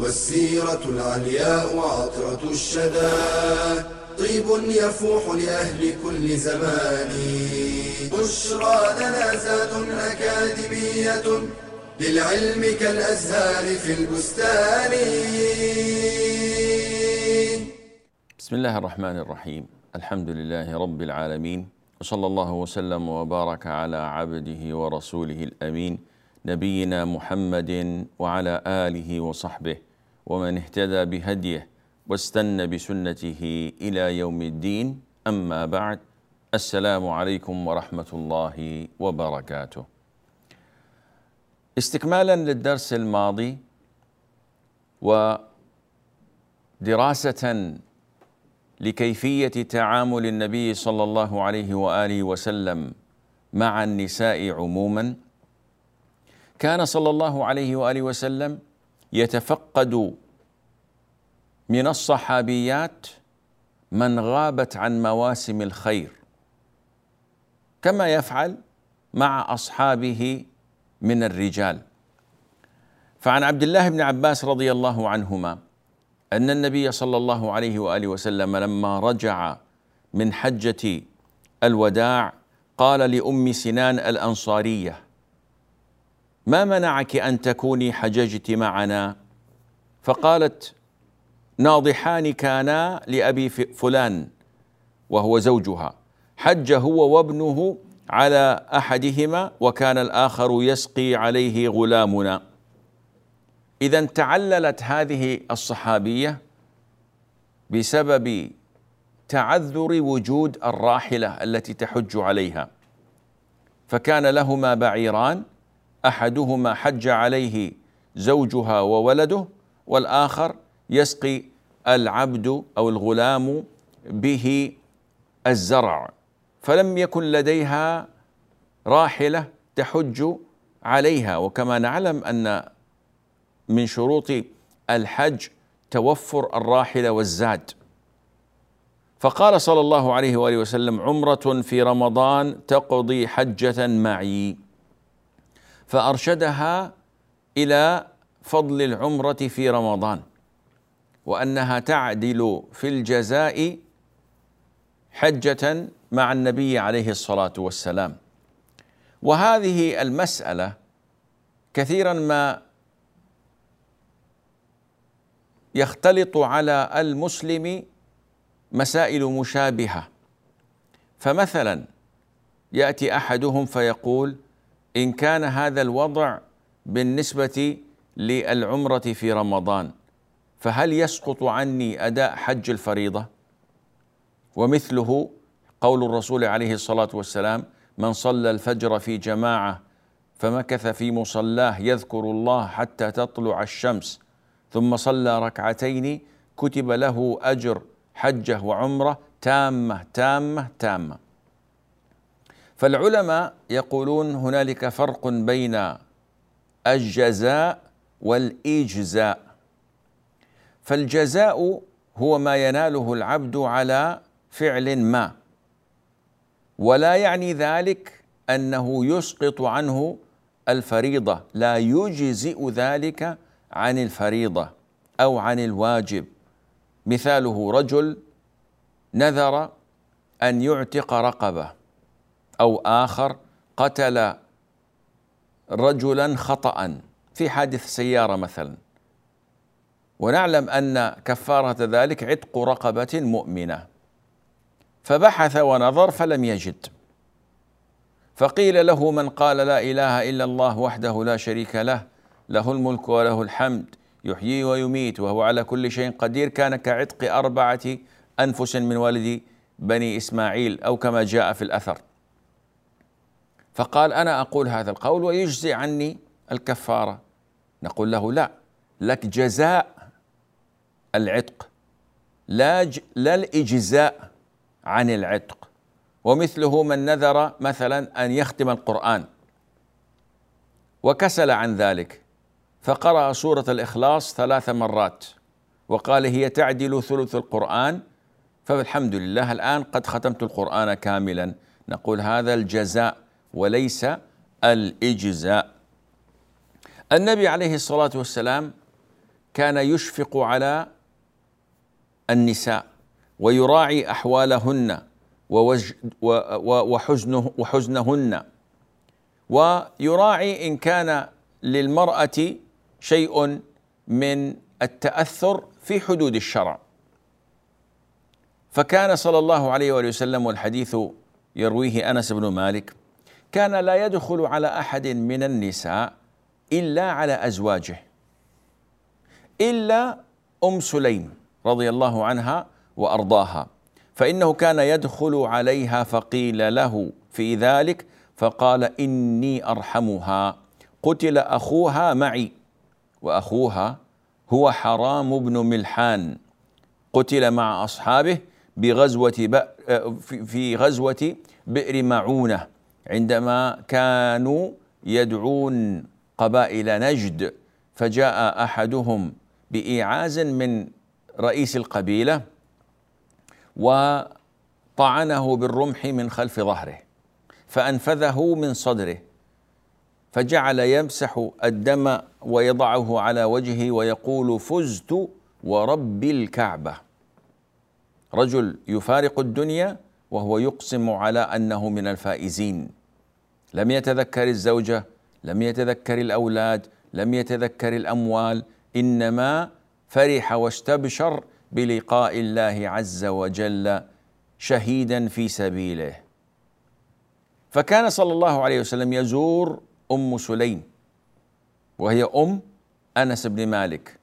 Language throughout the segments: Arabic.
والسيرة العلياء عطرة الشدى. طيب يفوح لأهل كل زمان. بشرى لنا زاد أكاديمية للعلم كالأزهار في البستان. بسم الله الرحمن الرحيم. الحمد لله رب العالمين. وصلى الله وسلم وبارك على عبده ورسوله الأمين. نبينا محمد وعلى آله وصحبه. ومن اهتدى بهديه واستنى بسنته إلى يوم الدين. أما بعد السلام عليكم ورحمة الله وبركاته. استكمالا للدرس الماضي ودراسه لكيفية تعامل النبي صلى الله عليه وآله وسلم مع النساء عموما كان صلى الله عليه وآله وسلم يتفقد من الصحابيات من غابت عن مواسم الخير كما يفعل مع أصحابه من الرجال. فعن عبد الله بن عباس رضي الله عنهما أن النبي صلى الله عليه وآله وسلم لما رجع من حجة الوداع قال لأم سنان الأنصارية ما منعك أن تكوني حججت معنا؟ فقالت ناضحان كانا لابي فلان وهو زوجها. حج هو وابنه على أحدهما وكان الآخر يسقي عليه غلامنا. اذا تعللت هذه الصحابية بسبب تعذر وجود الراحلة التي تحج عليها. فكان لهما بعيران أحدهما حج عليه زوجها وولده والآخر يسقي العبد أو الغلام به الزرع. فلم يكن لديها راحلة تحج عليها. وكما نعلم أن من شروط الحج توفر الراحلة والزاد. فقال صلى الله عليه وآله وسلم عمرة في رمضان تقضي حجة معي. فأرشدها إلى فضل العمرة في رمضان وأنها تعدل في الجزاء حجة مع النبي عليه الصلاة والسلام. وهذه المسألة كثيرا ما يختلط على المسلم مسائل مشابهة. فمثلا يأتي أحدهم فيقول إن كان هذا الوضع بالنسبة للعمرة في رمضان فهل يسقط عني أداء حج الفريضة؟ ومثله قول الرسول عليه الصلاة والسلام من صلى الفجر في جماعة فمكث في مصلاه يذكر الله حتى تطلع الشمس ثم صلى ركعتين كتب له أجر حجة وعمرة تامة تامة تامة. فالعلماء يقولون هنالك فرق بين الجزاء والإجزاء. فالجزاء هو ما يناله العبد على فعل ما ولا يعني ذلك أنه يسقط عنه الفريضة لا يجزئ ذلك عن الفريضة أو عن الواجب. مثاله رجل نذر أن يعتق رقبة. أو آخر قتل رجلا خطأ في حادث سيارة مثلا. ونعلم أن كفارة ذلك عتق رقبة مؤمنة. فبحث ونظر فلم يجد. فقيل له من قال لا إله إلا الله وحده لا شريك له له الملك وله الحمد يحيي ويميت وهو على كل شيء قدير. كان كعتق أربعة أنفس من والد بني إسماعيل أو كما جاء في الأثر. فقال أنا أقول هذا القول ويجزي عني الكفارة. نقول له لا لك جزاء العتق لا ج... لا الإجزاء عن العتق. ومثله من نذر مثلا أن يختم القرآن. وكسل عن ذلك فقرأ سورة الإخلاص ثلاث مرات. وقال هي تعدل ثلث القرآن فالحمد لله الآن قد ختمت القرآن كاملا. نقول هذا الجزاء وليس الإجزاء. النبي عليه الصلاة والسلام كان يشفق على النساء ويراعي أحوالهن وحزنه وحزنهن ويراعي إن كان للمرأة شيء من التأثر في حدود الشرع. فكان صلى الله عليه وآله وسلم والحديث يرويه أنس بن مالك كان لا يدخل على أحد من النساء إلا على أزواجه إلا أم سليم رضي الله عنها وأرضاها فإنه كان يدخل عليها فقيل له في ذلك فقال إني أرحمها قتل أخوها معي وأخوها هو حرام بن ملحان قتل مع أصحابه بغزوة في غزوة بئر معونة. عندما كانوا يدعون قبائل نجد فجاء أحدهم بإيعاز من رئيس القبيلة وطعنه بالرمح من خلف ظهره فأنفذه من صدره فجعل يمسح الدم ويضعه على وجهه ويقول فزت ورب الكعبة رجل يفارق الدنيا وهو يقسم على أنه من الفائزين. لم يتذكر الزوجة لم يتذكر الأولاد لم يتذكر الأموال إنما فرح واستبشر بلقاء الله عز وجل شهيدا في سبيله. فكان صلى الله عليه وسلم يزور أم سليم وهي أم أنس بن مالك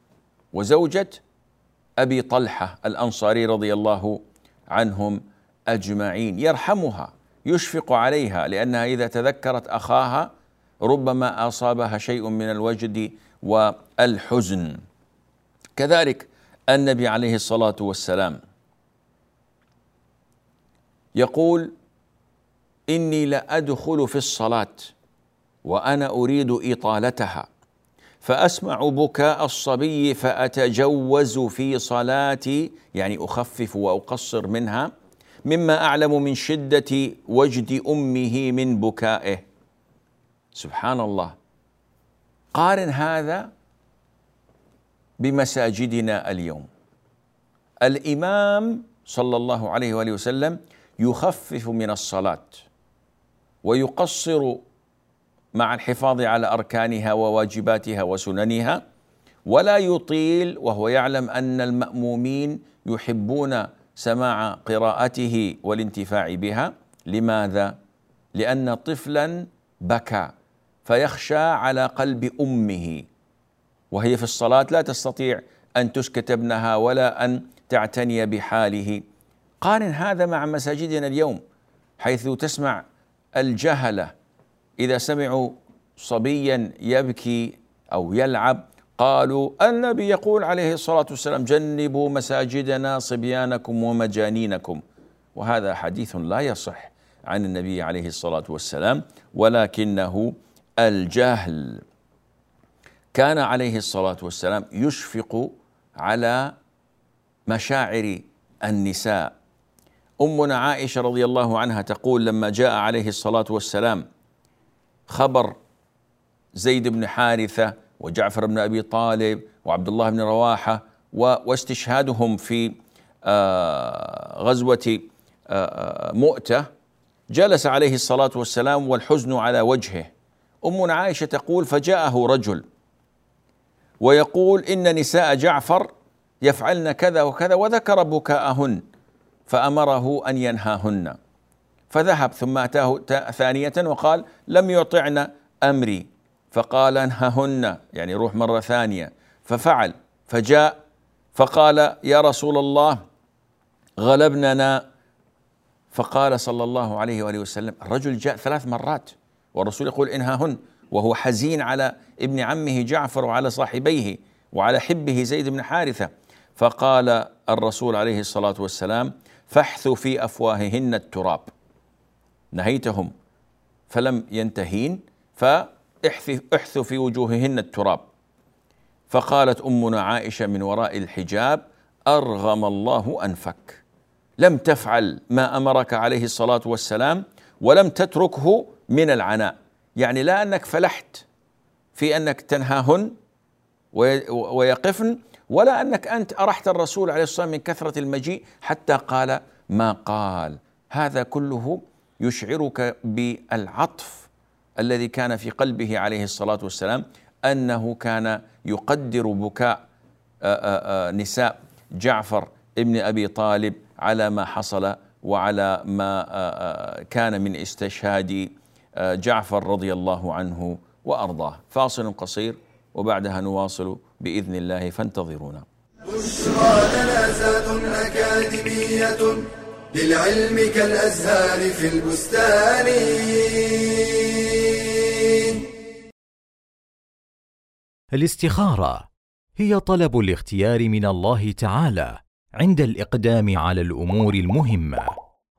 وزوجة أبي طلحة الأنصاري رضي الله عنهم أجمعين يرحمها. يشفق عليها لأنها إذا تذكرت أخاها ربما أصابها شيء من الوجد والحزن. كذلك النبي عليه الصلاة والسلام يقول إني لأدخل في الصلاة وأنا أريد إطالتها فأسمع بكاء الصبي فأتجوز في صلاتي يعني أخفف وأقصر منها مما أعلم من شدة وجد أمه من بكائه. سبحان الله قارن هذا بمساجدنا اليوم. الإمام صلى الله عليه وآله وسلم يخفف من الصلاة ويقصر مع الحفاظ على أركانها وواجباتها وسننها ولا يطيل وهو يعلم أن المأمومين يحبون سماع قراءته والانتفاع بها. لماذا؟ لأن طفلا بكى فيخشى على قلب أمه. وهي في الصلاة لا تستطيع أن تسكت ابنها ولا أن تعتني بحاله. قارن هذا مع مساجدنا اليوم حيث تسمع الجهلة إذا سمعوا صبيا يبكي أو يلعب قالوا النبي يقول عليه الصلاة والسلام جنبوا مساجدنا صبيانكم ومجانينكم. وهذا حديث لا يصح عن النبي عليه الصلاة والسلام ولكنه الجهل. كان عليه الصلاة والسلام يشفق على مشاعر النساء. أمنا عائشة رضي الله عنها تقول لما جاء عليه الصلاة والسلام خبر زيد بن حارثة وجعفر بن أبي طالب وعبد الله بن رواحة واستشهادهم في آه، غزوة آه، مؤتة جلس عليه الصلاة والسلام والحزن على وجهه. امنا عائشة تقول فجاءه رجل ويقول إن نساء جعفر يفعلن كذا وكذا وذكر بكاءهن فأمره أن ينهاهن. فذهب ثم أتاه ثانية وقال لم يطعن أمري. فقال انههن يعني روح مرة ثانية. ففعل فجاء فقال يا رسول الله غلبننا. فقال صلى الله عليه وآله وسلم الرجل جاء ثلاث مرات والرسول يقول انهاهن وهو حزين على ابن عمه جعفر وعلى صاحبيه وعلى حبه زيد بن حارثة. فقال الرسول عليه الصلاة والسلام فاحثوا في أفواههن التراب. نهيتهم فلم ينتهين فاحثوا في وجوههن التراب. فقالت أمنا عائشة من وراء الحجاب أرغم الله أنفك. لم تفعل ما أمرك عليه الصلاة والسلام ولم تتركه من العناء. يعني لا أنك فلحت في أنك تنهاهن ويقفن ولا أنك أنت أرحت الرسول عليه والسلام من كثرة المجيء حتى قال ما قال. هذا كله يشعرك بالعطف. الذي كان في قلبه عليه الصلاة والسلام أنه كان يقدر بكاء نساء جعفر ابن أبي طالب على ما حصل وعلى ما كان من استشهاد جعفر رضي الله عنه وأرضاه. فاصل قصير وبعدها نواصل بإذن الله فانتظرونا. بشرى أكاديمية للعلم كالأزهار في البستان. الاستخارة هي طلب الاختيار من الله تعالى عند الإقدام على الأمور المهمة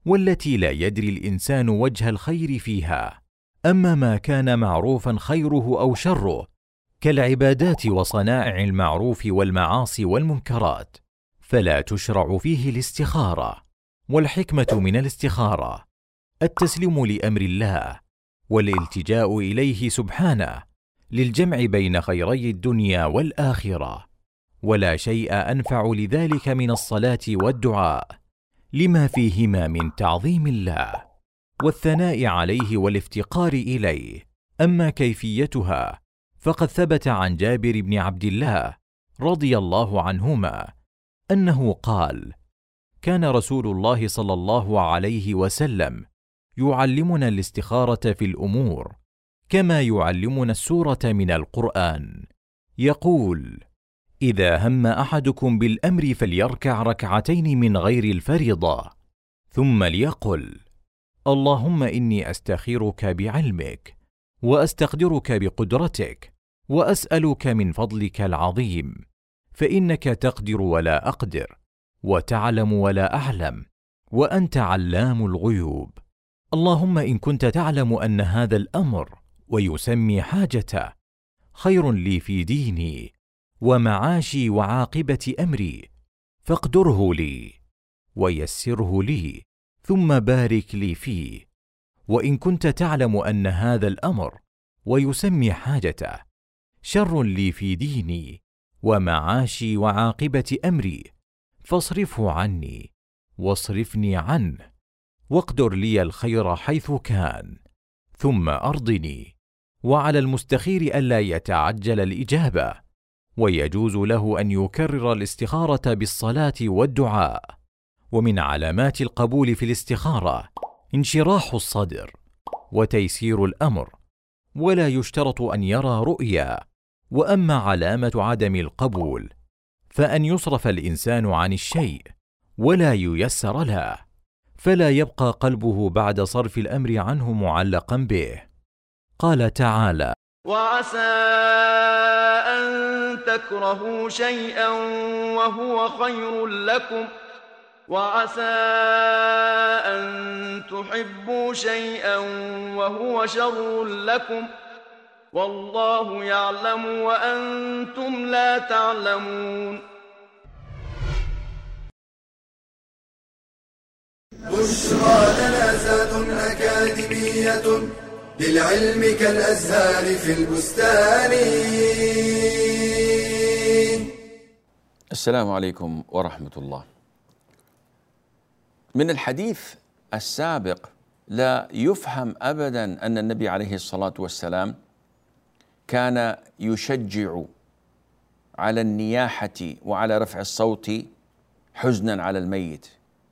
والتي لا يدري الإنسان وجه الخير فيها. أما ما كان معروفا خيره أو شره كالعبادات وصنائع المعروف والمعاصي والمنكرات فلا تشرع فيه الاستخارة. والحكمة من الاستخارة التسليم لأمر الله والالتجاء إليه سبحانه للجمع بين خيري الدنيا والآخرة ولا شيء أنفع لذلك من الصلاة والدعاء لما فيهما من تعظيم الله والثناء عليه والافتقار إليه. أما كيفيتها فقد ثبت عن جابر بن عبد الله رضي الله عنهما أنه قال كان رسول الله صلى الله عليه وسلم يعلمنا الاستخارة في الأمور كما يعلمنا السورة من القرآن. يقول إذا هم أحدكم بالأمر فليركع ركعتين من غير الفريضة ثم ليقل اللهم إني أستخيرك بعلمك وأستقدرك بقدرتك وأسألك من فضلك العظيم فإنك تقدر ولا أقدر وتعلم ولا أعلم وأنت علام الغيوب. اللهم إن كنت تعلم أن هذا الأمر ويسمي حاجته خير لي في ديني ومعاشي وعاقبة أمري فاقدره لي ويسره لي ثم بارك لي فيه. وإن كنت تعلم أن هذا الأمر ويسمي حاجته شر لي في ديني ومعاشي وعاقبة أمري فاصرفه عني واصرفني عنه واقدر لي الخير حيث كان ثم أرضني. وعلى المستخير ألا يتعجل الإجابة ويجوز له أن يكرر الاستخارة بالصلاة والدعاء. ومن علامات القبول في الاستخارة انشراح الصدر وتيسير الأمر ولا يشترط أن يرى رؤيا. وأما علامة عدم القبول فأن يصرف الإنسان عن الشيء ولا ييسر له فلا يبقى قلبه بعد صرف الأمر عنه معلقا به. قال تعالى وعسى أن تكرهوا شيئا وهو خير لكم. وعسى أن تحبوا شيئا وهو شر لكم. والله يعلم وأنتم لا تعلمون. بشرى لنا أكاديمية. للعلم كالأزهار في البستان. السلام عليكم ورحمة الله. من الحديث السابق لا يفهم ابدا أن النبي عليه الصلاة والسلام كان يشجع على النياحة وعلى رفع الصوت حزنا على الميت.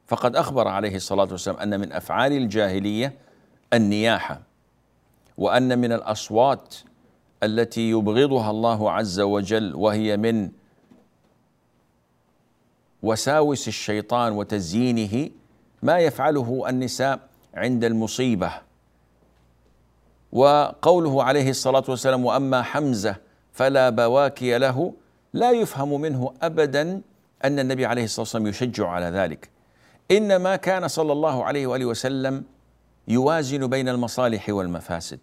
فقد أخبر عليه الصلاة والسلام أن من أفعال الجاهلية النياحة. وأن من الأصوات التي يبغضها الله عز وجل وهي من وساوس الشيطان وتزيينه ما يفعله النساء عند المصيبة. وقوله عليه الصلاة والسلام وأما حمزة فلا بواكي له لا يفهم منه ابدا أن النبي عليه الصلاة والسلام يشجع على ذلك. إنما كان صلى الله عليه وآله وسلم يوازن بين المصالح والمفاسد.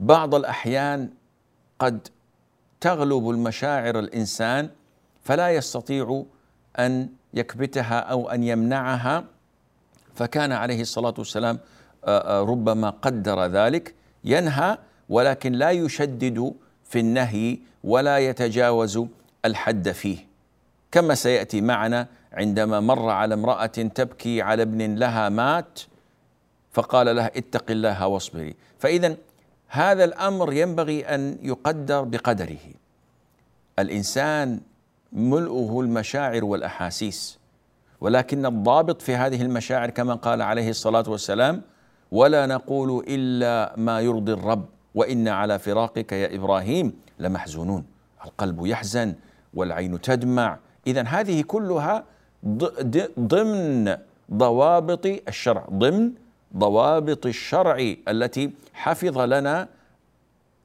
بعض الأحيان قد تغلب المشاعر الإنسان فلا يستطيع أن يكبتها أو أن يمنعها فكان عليه الصلاة والسلام آه، آه، ربما قدر ذلك ينهى ولكن لا يشدد في النهي ولا يتجاوز الحد فيه. كما سيأتي معنا عندما مر على امرأة تبكي على ابن لها مات فقال لها اتق الله واصبري. فاذا هذا الأمر ينبغي أن يقدر بقدره. الإنسان ملؤه المشاعر والأحاسيس ولكن الضابط في هذه المشاعر كما قال عليه الصلاة والسلام ولا نقول إلا ما يرضي الرب وأنا على فراقك يا إبراهيم لمحزونون. القلب يحزن والعين تدمع. اذا هذه كلها ضمن ضوابط الشرع ضمن ضوابط الشرع التي حفظ لنا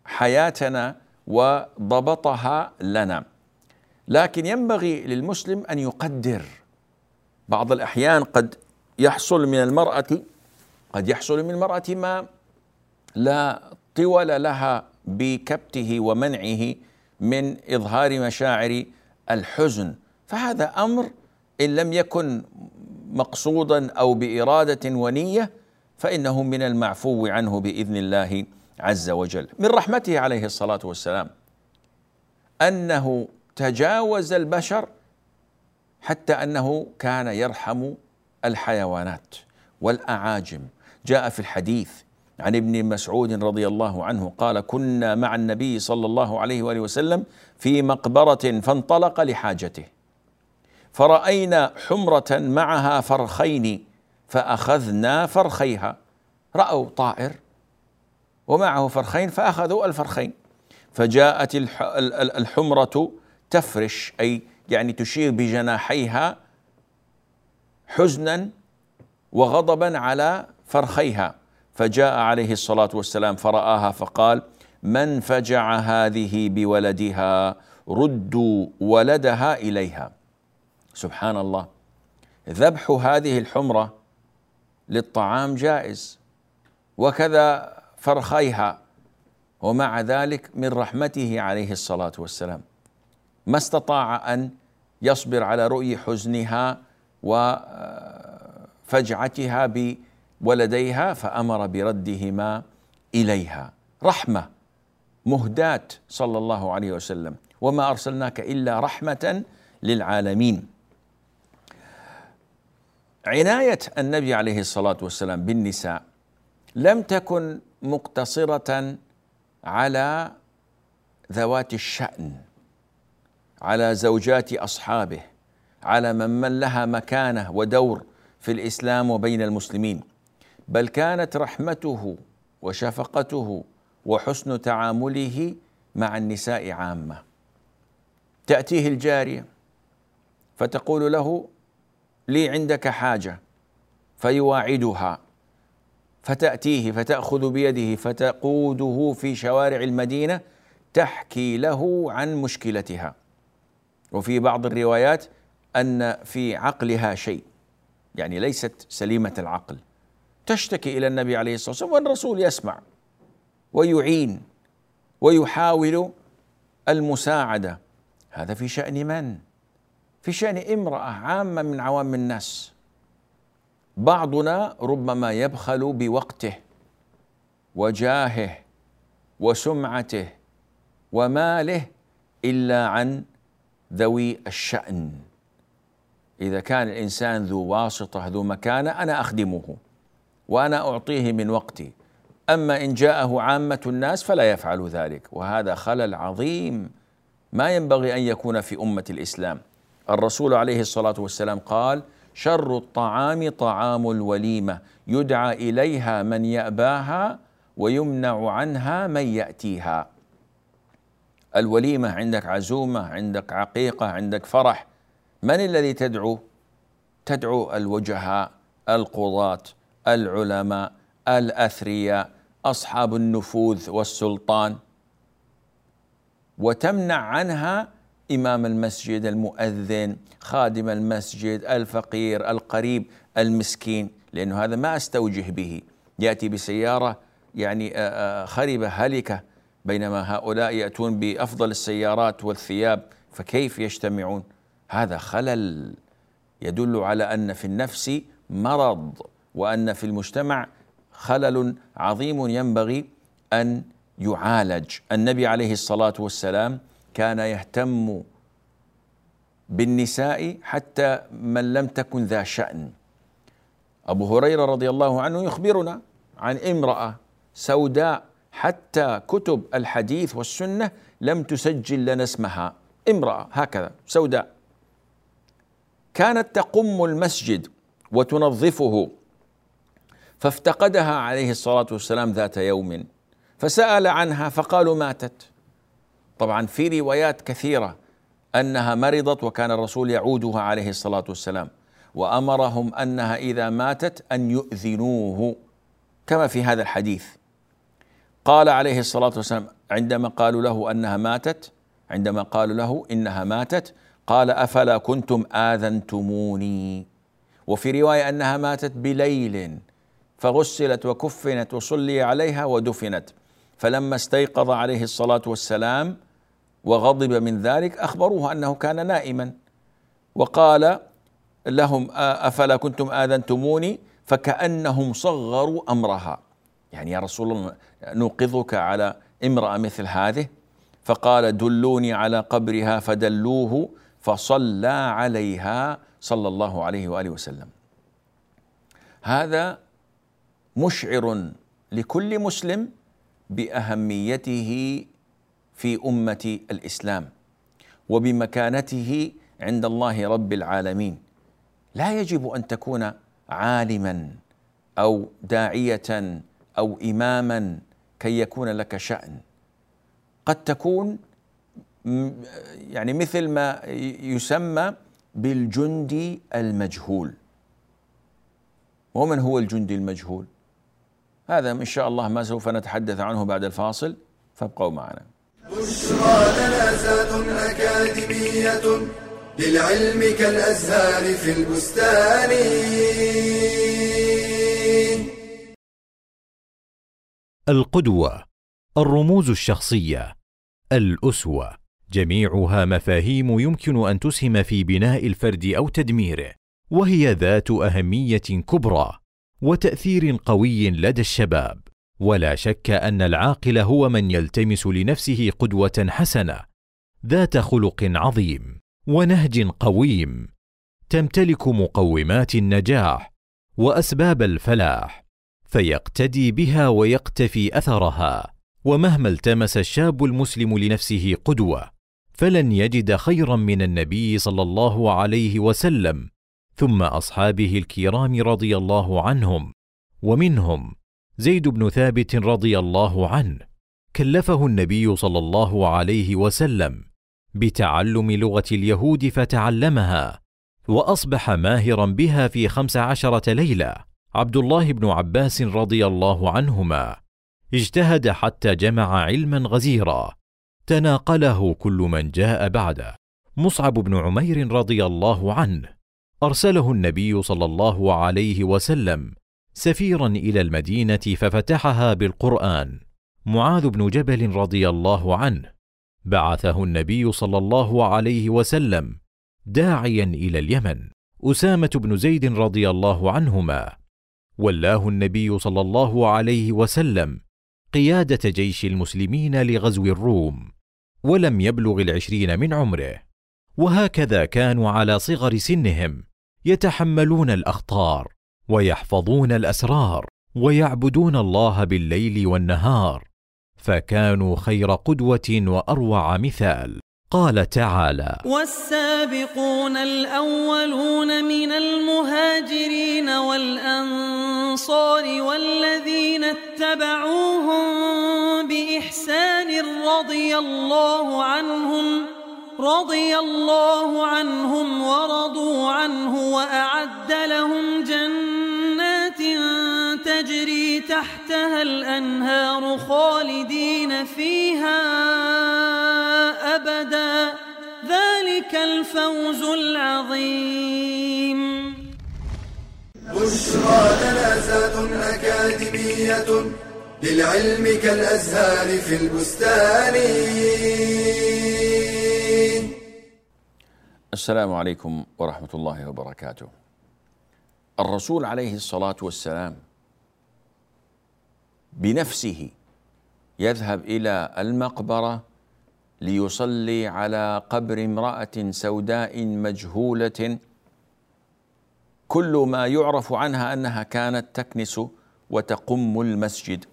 حياتنا وضبطها لنا. لكن ينبغي للمسلم أن يقدر. بعض الأحيان قد يحصل من المرأة قد يحصل من المرأة ما لا طول لها بكبته ومنعه من إظهار مشاعر الحزن. فهذا أمر إن لم يكن مقصودا أو بإرادة ونية فإنه من المعفو عنه بإذن الله عز وجل. من رحمته عليه الصلاة والسلام أنه تجاوز البشر حتى أنه كان يرحم الحيوانات والأعاجم. جاء في الحديث عن ابن مسعود رضي الله عنه قال كنا مع النبي صلى الله عليه وآله وسلم في مقبرة فانطلق لحاجته فرأينا حمرة معها فرخين فأخذنا فرخيها. رأوا طائر ومعه فرخين فأخذوا الفرخين. فجاءت الحمرة تفرش أي يعني تشير بجناحيها حزنا وغضبا على فرخيها. فجاء عليه الصلاة والسلام فرآها فقال من فجع هذه بولدها ردوا ولدها إليها. سبحان الله. ذبح هذه الحمرة للطعام جائز وكذا فرخيها ومع ذلك من رحمته عليه الصلاة والسلام. ما استطاع أن يصبر على رؤي حزنها وفجعتها بولديها فأمر بردهما إليها. رحمة مهداة صلى الله عليه وسلم. وما أرسلناك إلا رحمة للعالمين. عناية النبي عليه الصلاة والسلام بالنساء لم تكن مقتصرة على ذوات الشأن على زوجات أصحابه على من من لها مكانة ودور في الإسلام وبين المسلمين بل كانت رحمته وشفقته وحسن تعامله مع النساء عامة. تأتيه الجارية فتقول له لي عندك حاجة. فيواعدها. فتأتيه فتأخذ بيده فتقوده في شوارع المدينة تحكي له عن مشكلتها. وفي بعض الروايات أن في عقلها شيء يعني ليست سليمة العقل. تشتكي إلى النبي عليه الصلاة والسلام والرسول يسمع ويعين ويحاول المساعدة. هذا في شأن من؟ في شأن امرأة عامة من عوام الناس. بعضنا ربما يبخل بوقته وجاهه وسمعته وماله إلا عن ذوي الشأن. إذا كان الإنسان ذو واسطة ذو مكانة أنا أخدمه وأنا أعطيه من وقتي. أما إن جاءه عامة الناس فلا يفعل ذلك وهذا خلل عظيم ما ينبغي أن يكون في أمة الإسلام. الرسول عليه الصلاة والسلام قال شر الطعام طعام الوليمة يدعى إليها من يأباها ويمنع عنها من يأتيها. الوليمة عندك عزومة عندك عقيقة عندك فرح. من الذي تدعو؟ تدعو الوجهاء القضاة العلماء الأثرياء أصحاب النفوذ والسلطان. وتمنع عنها إمام المسجد المؤذن خادم المسجد الفقير القريب المسكين لأنه هذا ما أستوجه به. يأتي بسيارة يعني خربة هلكة بينما هؤلاء يأتون بأفضل السيارات والثياب فكيف يجتمعون؟ هذا خلل يدل على أن في النفس مرض وأن في المجتمع خلل عظيم ينبغي أن يعالج. النبي عليه الصلاة والسلام كان يهتم بالنساء حتى من لم تكن ذا شأن. أبو هريرة رضي الله عنه يخبرنا عن امرأة سوداء حتى كتب الحديث والسنة لم تسجل لنا اسمها. امرأة هكذا سوداء. كانت تقم المسجد وتنظفه فافتقدها عليه الصلاة والسلام ذات يوم فسأل عنها فقالوا ماتت. طبعا في روايات كثيرة أنها مرضت وكان الرسول يعودها عليه الصلاة والسلام وأمرهم أنها إذا ماتت أن يؤذنوه كما في هذا الحديث. قال عليه الصلاة والسلام عندما قالوا له أنها ماتت عندما قالوا له إنها ماتت قال أفلا كنتم آذنتموني؟ وفي رواية أنها ماتت بليل فغسلت وكفنت وصلي عليها ودفنت. فلما استيقظ عليه الصلاة والسلام وغضب من ذلك أخبروه أنه كان نائما. وقال لهم أفلا كنتم آذنتموني؟ فكأنهم صغروا أمرها. يعني يا رسول الله نوقظك على امرأة مثل هذه؟ فقال دلوني على قبرها فدلوه فصلى عليها صلى الله عليه وآله وسلم. هذا مشعر لكل مسلم بأهميته في أمة الإسلام وبمكانته عند الله رب العالمين. لا يجب أن تكون عالما أو داعية أو اماما كي يكون لك شأن. قد تكون يعني مثل ما يسمى بالجندي المجهول. ومن هو الجندي المجهول؟ هذا إن شاء الله ما سوف نتحدث عنه بعد الفاصل فابقوا معنا. بشرى لنا أكاديمية للعلم كالأزهار في البستان. القدوة الرموز الشخصية الأسوة. جميعها مفاهيم يمكن أن تسهم في بناء الفرد أو تدميره وهي ذات أهمية كبرى وتأثير قوي لدى الشباب. ولا شك أن العاقل هو من يلتمس لنفسه قدوة حسنة ذات خلق عظيم ونهج قويم تمتلك مقومات النجاح وأسباب الفلاح فيقتدي بها ويقتفي أثرها ومهما التمس الشاب المسلم لنفسه قدوة فلن يجد خيرا من النبي صلى الله عليه وسلم ثم أصحابه الكرام رضي الله عنهم ومنهم زيد بن ثابت رضي الله عنه كلفه النبي صلى الله عليه وسلم بتعلم لغة اليهود فتعلمها وأصبح ماهرا بها في خمس عشرة ليلة. عبد الله بن عباس رضي الله عنهما اجتهد حتى جمع علما غزيرا. تناقله كل من جاء بعده. مصعب بن عمير رضي الله عنه أرسله النبي صلى الله عليه وسلم سفيرا إلى المدينة ففتحها بالقرآن. معاذ بن جبل رضي الله عنه. بعثه النبي صلى الله عليه وسلم داعيا إلى اليمن. أسامة بن زيد رضي الله عنهما. ولاه النبي صلى الله عليه وسلم قيادة جيش المسلمين لغزو الروم ولم يبلغ العشرين من عمره. وهكذا كانوا على صغر سنهم يتحملون الأخطار. ويحفظون الأسرار ويعبدون الله بالليل والنهار فكانوا خير قدوة وأروع مثال. قال تعالى والسابقون الأولون من المهاجرين والأنصار والذين اتبعوهم بإحسان رضي الله عنهم رضي الله عنهم ورضوا عنه وأعد لهم جنات تجري تحتها الأنهار خالدين فيها أبدا. ذلك الفوز العظيم. بشرى لنا زاد أكاديمية للعلم كالأزهار في البستان. السلام عليكم ورحمة الله وبركاته. الرسول عليه الصلاة والسلام بنفسه يذهب إلى المقبرة ليصلي على قبر امرأة سوداء مجهولة. كل ما يعرف عنها أنها كانت تكنس وتقم المسجد.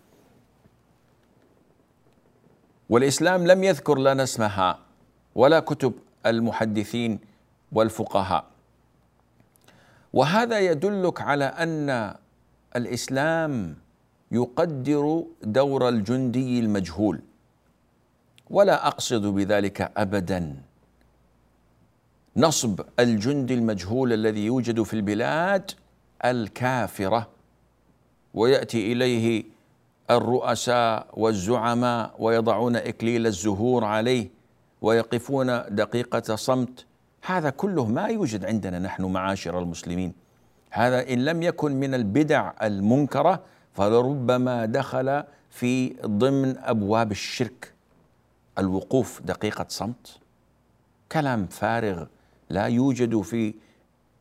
والإسلام لم يذكر لنا اسمها ولا كتب المحدثين والفقهاء. وهذا يدلك على أن الإسلام يقدر دور الجندي المجهول. ولا أقصد بذلك ابدا. نصب الجندي المجهول الذي يوجد في البلاد الكافرة ويأتي إليه الرؤساء والزعماء ويضعون إكليل الزهور عليه ويقفون دقيقة صمت. هذا كله ما يوجد عندنا نحن معاشر المسلمين. هذا إن لم يكن من البدع المنكرة فلربما دخل في ضمن أبواب الشرك. الوقوف دقيقة صمت. كلام فارغ لا يوجد في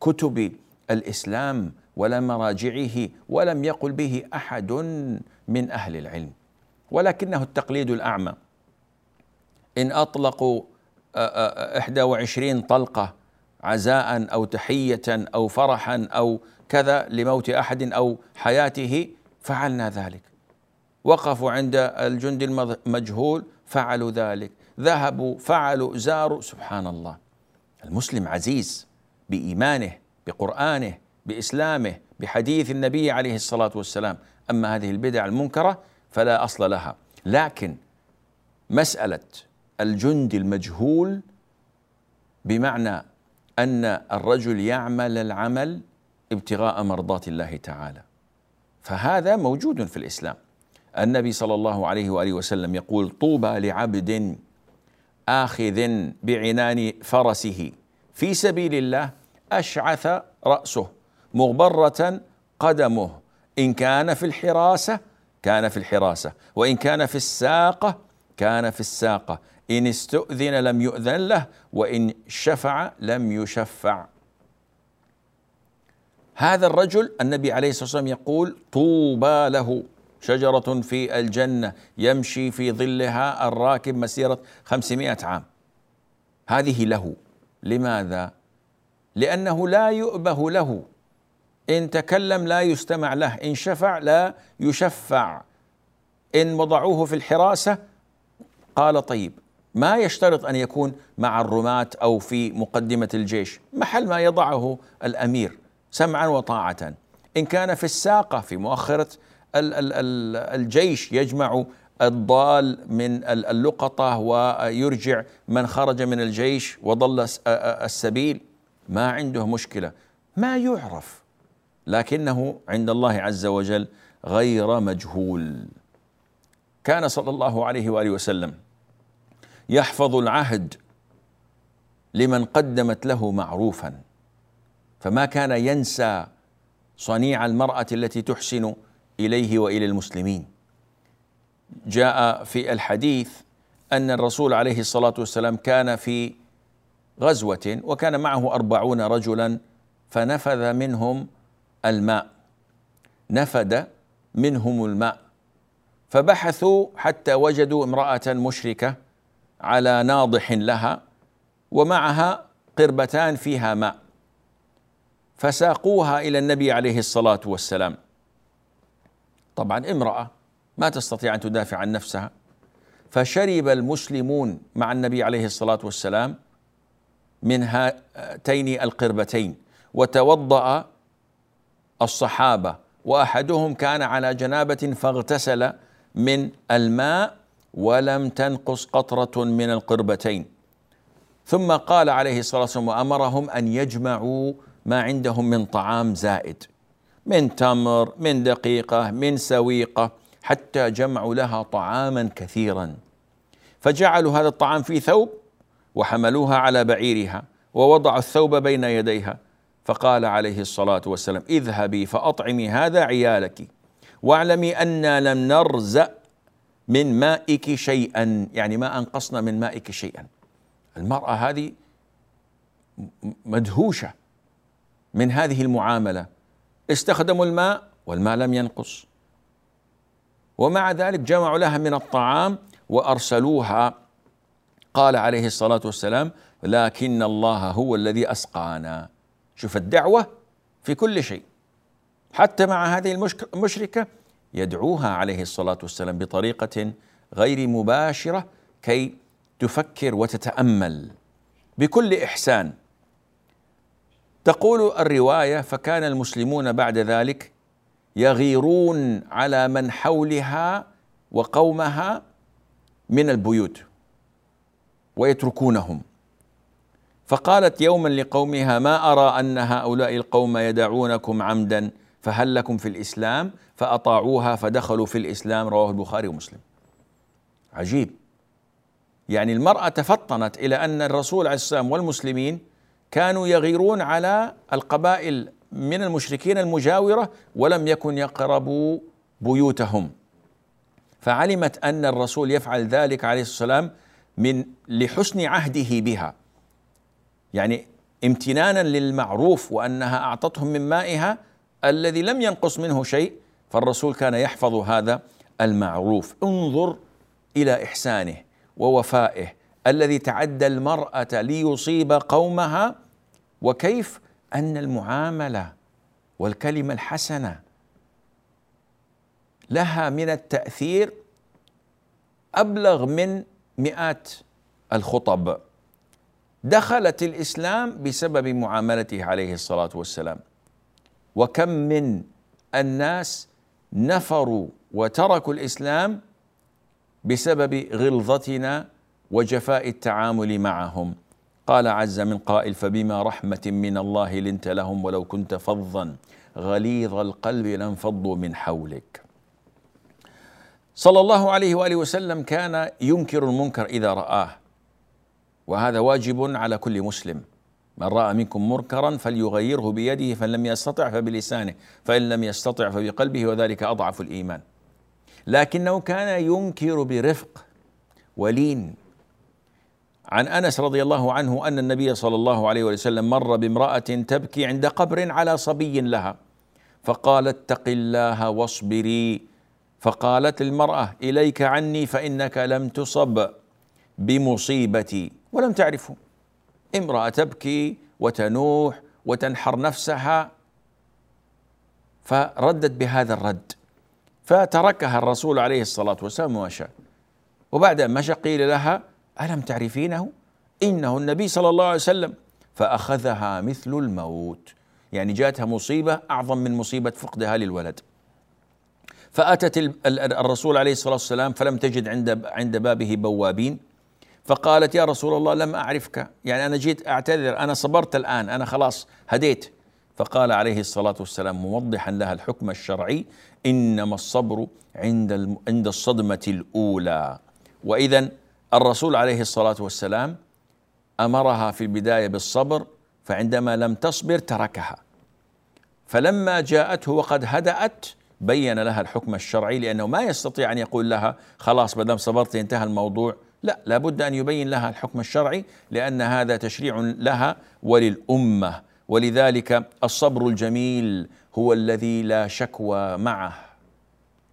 كتب الإسلام ولا مراجعه ولم يقل به أحد من أهل العلم. ولكنه التقليد الأعمى. إن أطلقوا 21 طلقة عزاء أو تحية أو فرحا أو كذا لموت أحد أو حياته فعلنا ذلك. وقفوا عند الجند المجهول فعلوا ذلك. ذهبوا فعلوا زاروا سبحان الله. المسلم عزيز بإيمانه بقرآنه بإسلامه بحديث النبي عليه الصلاة والسلام. أما هذه البدع المنكرة فلا أصل لها. لكن مسألة الجندي المجهول بمعنى أن الرجل يعمل العمل ابتغاء مرضات الله تعالى. فهذا موجود في الإسلام. النبي صلى الله عليه وآله وسلم يقول طوبى لعبد آخذ بعنان فرسه في سبيل الله أشعث رأسه مغبرة قدمه إن كان في الحراسة كان في الحراسة وإن كان في الساقة كان في الساقة إن استؤذن لم يؤذن له وإن شفع لم يشفع. هذا الرجل النبي عليه الصلاة والسلام يقول طوبى له شجرة في الجنة يمشي في ظلها الراكب مسيرة خمسمائة عام. هذه له. لماذا؟ لأنه لا يؤبه له. إن تكلم لا يستمع له. إن شفع لا يشفع. إن وضعوه في الحراسة قال طيب ما يشترط أن يكون مع الرماة أو في مقدمة الجيش، محل ما يضعه الأمير. سمعا وطاعة. إن كان في الساقة في مؤخرة الجيش يجمع الضال من اللقطة ويرجع من خرج من الجيش وضل السبيل ما عنده مشكلة، ما يعرف لكنه عند الله عز وجل غير مجهول. كان صلى الله عليه وآله وسلم يحفظ العهد لمن قدمت له معروفا فما كان ينسى صنيع المرأة التي تحسن إليه وإلى المسلمين. جاء في الحديث أن الرسول عليه الصلاة والسلام كان في غزوة وكان معه أربعون رجلا فنفذ منهم الماء. نفد منهم الماء. فبحثوا حتى وجدوا امرأة مشركة على ناضح لها ومعها قربتان فيها ماء. فساقوها إلى النبي عليه الصلاة والسلام. طبعا امرأة ما تستطيع أن تدافع عن نفسها. فشرب المسلمون مع النبي عليه الصلاة والسلام من هاتين القربتين وتوضأ الصحابة وأحدهم كان على جنابة فاغتسل من الماء ولم تنقص قطرة من القربتين. ثم قال عليه الصلاة والسلام وأمرهم أن يجمعوا ما عندهم من طعام زائد من تمر من دقيقة من سويقة حتى جمعوا لها طعاما كثيرا. فجعلوا هذا الطعام في ثوب وحملوها على بعيرها ووضعوا الثوب بين يديها. فقال عليه الصلاة والسلام اذهبي فأطعمي هذا عيالك واعلمي أنا لم نرزأ من مائك شيئا. يعني ما أنقصنا من مائك شيئا. المرأة هذه مدهوشة من هذه المعاملة. استخدموا الماء والماء لم ينقص. ومع ذلك جمعوا لها من الطعام وأرسلوها. قال عليه الصلاة والسلام لكن الله هو الذي أسقانا. شوف الدعوة في كل شيء. حتى مع هذه المشركة يدعوها عليه الصلاة والسلام بطريقة غير مباشرة كي تفكر وتتأمل بكل إحسان. تقول الرواية فكان المسلمون بعد ذلك يغيرون على من حولها وقومها من البيوت ويتركونهم. فقالت يوما لقومها ما أرى أن هؤلاء القوم يدعونكم عمدا فهل لكم في الإسلام؟ فأطاعوها فدخلوا في الإسلام رواه البخاري ومسلم. عجيب. يعني المرأة تفطنت إلى أن الرسول عليه السلام والمسلمين كانوا يغيرون على القبائل من المشركين المجاورة ولم يكن يقربوا بيوتهم. فعلمت أن الرسول يفعل ذلك عليه الصلاة والسلام من لحسن عهده بها. يعني امتنانا للمعروف وأنها أعطتهم من مائها الذي لم ينقص منه شيء فالرسول كان يحفظ هذا المعروف. انظر إلى إحسانه ووفائه الذي تعدى المرأة ليصيب قومها؟ وكيف؟ أن المعاملة والكلمة الحسنة لها من التأثير أبلغ من مئات الخطب. دخلت الإسلام بسبب معاملته عليه الصلاة والسلام. وكم من الناس نفروا وتركوا الإسلام بسبب غلظتنا وجفاء التعامل معهم. قال عز من قائل فبما رحمة من الله لنت لهم ولو كنت فظا غليظ القلب لانفضوا من حولك. صلى الله عليه وآله وسلم كان ينكر المنكر إذا رآه وهذا واجب على كل مسلم. من رأى منكم منكرا فليغيره بيده فإن لم يستطع فبلسانه فإن لم يستطع فبقلبه وذلك أضعف الإيمان. لكنه كان ينكر برفق ولين. عن أنس رضي الله عنه أن النبي صلى الله عليه وسلم مر بامرأة تبكي عند قبر على صبي لها. فقال اتق الله واصبري. فقالت المرأة إليك عني فإنك لم تصب بمصيبتي ولم تعرفه. امرأة تبكي وتنوح وتنحر نفسها فردت بهذا الرد. فتركها الرسول عليه الصلاة والسلام ومشى. وبعد أن مشى قيل لها ألم تعرفينه؟ إنه النبي صلى الله عليه وسلم. فأخذها مثل الموت. يعني جاءتها مصيبة أعظم من مصيبة فقدها للولد. فأتت الرسول عليه الصلاة والسلام فلم تجد عند عند بابه بوابين. فقالت يا رسول الله لم أعرفك. يعني أنا جيت أعتذر. أنا صبرت الآن. أنا خلاص هديت. فقال عليه الصلاة والسلام موضحا لها الحكم الشرعي إنما الصبر عند عند الصدمة الأولى. وإذا الرسول عليه الصلاة والسلام أمرها في البداية بالصبر فعندما لم تصبر تركها. فلما جاءته وقد هدأت بين لها الحكم الشرعي لأنه ما يستطيع أن يقول لها خلاص دام صبرت انتهى الموضوع. لا لابد أن يبين لها الحكم الشرعي لأن هذا تشريع لها وللأمة. ولذلك الصبر الجميل هو الذي لا شكوى معه.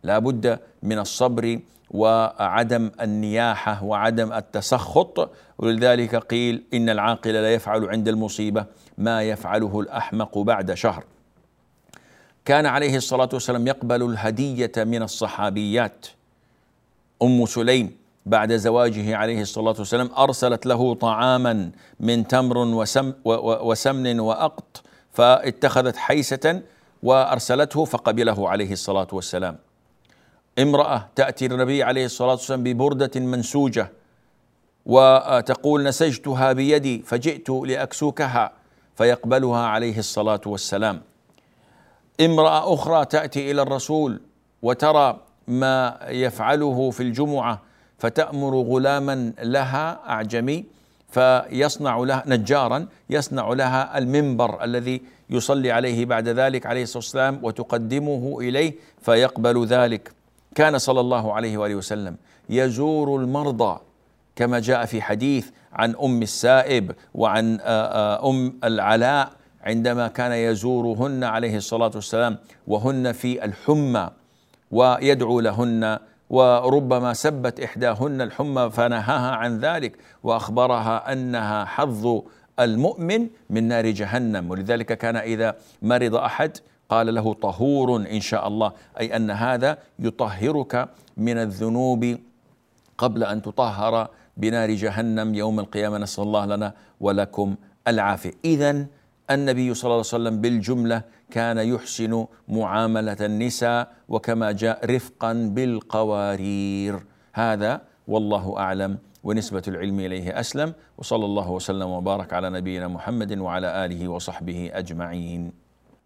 لا بد من الصبر وعدم النياحة وعدم التسخط. ولذلك قيل إن العاقل لا يفعل عند المصيبة ما يفعله الأحمق بعد شهر. كان عليه الصلاة والسلام يقبل الهدية من الصحابيات. أم سليم بعد زواجه عليه الصلاة والسلام أرسلت له طعاما من تمر وسم وسمن وأقط فاتخذت حيسة وأرسلته فقبله عليه الصلاة والسلام. امرأة تأتي النبي عليه الصلاة والسلام ببردة منسوجة وتقول نسجتها بيدي فجئت لأكسوكها فيقبلها عليه الصلاة والسلام. امرأة أخرى تأتي إلى الرسول وترى ما يفعله في الجمعة فتأمر غلاما لها أعجمي فيصنع لها نجارا يصنع لها المنبر الذي يصلي عليه بعد ذلك عليه الصلاة والسلام وتقدمه إليه فيقبل ذلك. كان صلى الله عليه وآله وسلم يزور المرضى كما جاء في حديث عن أم السائب وعن أم العلاء عندما كان يزورهن عليه الصلاة والسلام وهن في الحمى ويدعو لهن وربما سبت إحداهن الحمى فنهاها عن ذلك وأخبرها أنها حظ المؤمن من نار جهنم. ولذلك كان إذا مرض أحد قال له طهور إن شاء الله. أي أن هذا يطهرك من الذنوب قبل أن تطهر بنار جهنم يوم القيامة. نسأل الله لنا ولكم العافية. اذا النبي صلى الله عليه وسلم بالجملة كان يحسن معاملة النساء وكما جاء رفقا بالقوارير. هذا والله أعلم ونسبة العلم إليه أسلم. وصلى الله وسلم وبارك على نبينا محمد وعلى آله وصحبه أجمعين.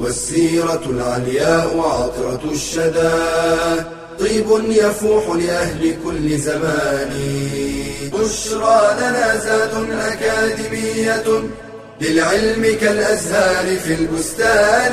والسيرة العلياء عطرة الشدى. طيب يفوح لأهل كل زمان. بشرى لنا زاد أكاديمية للعلم كالأزهار في البستان.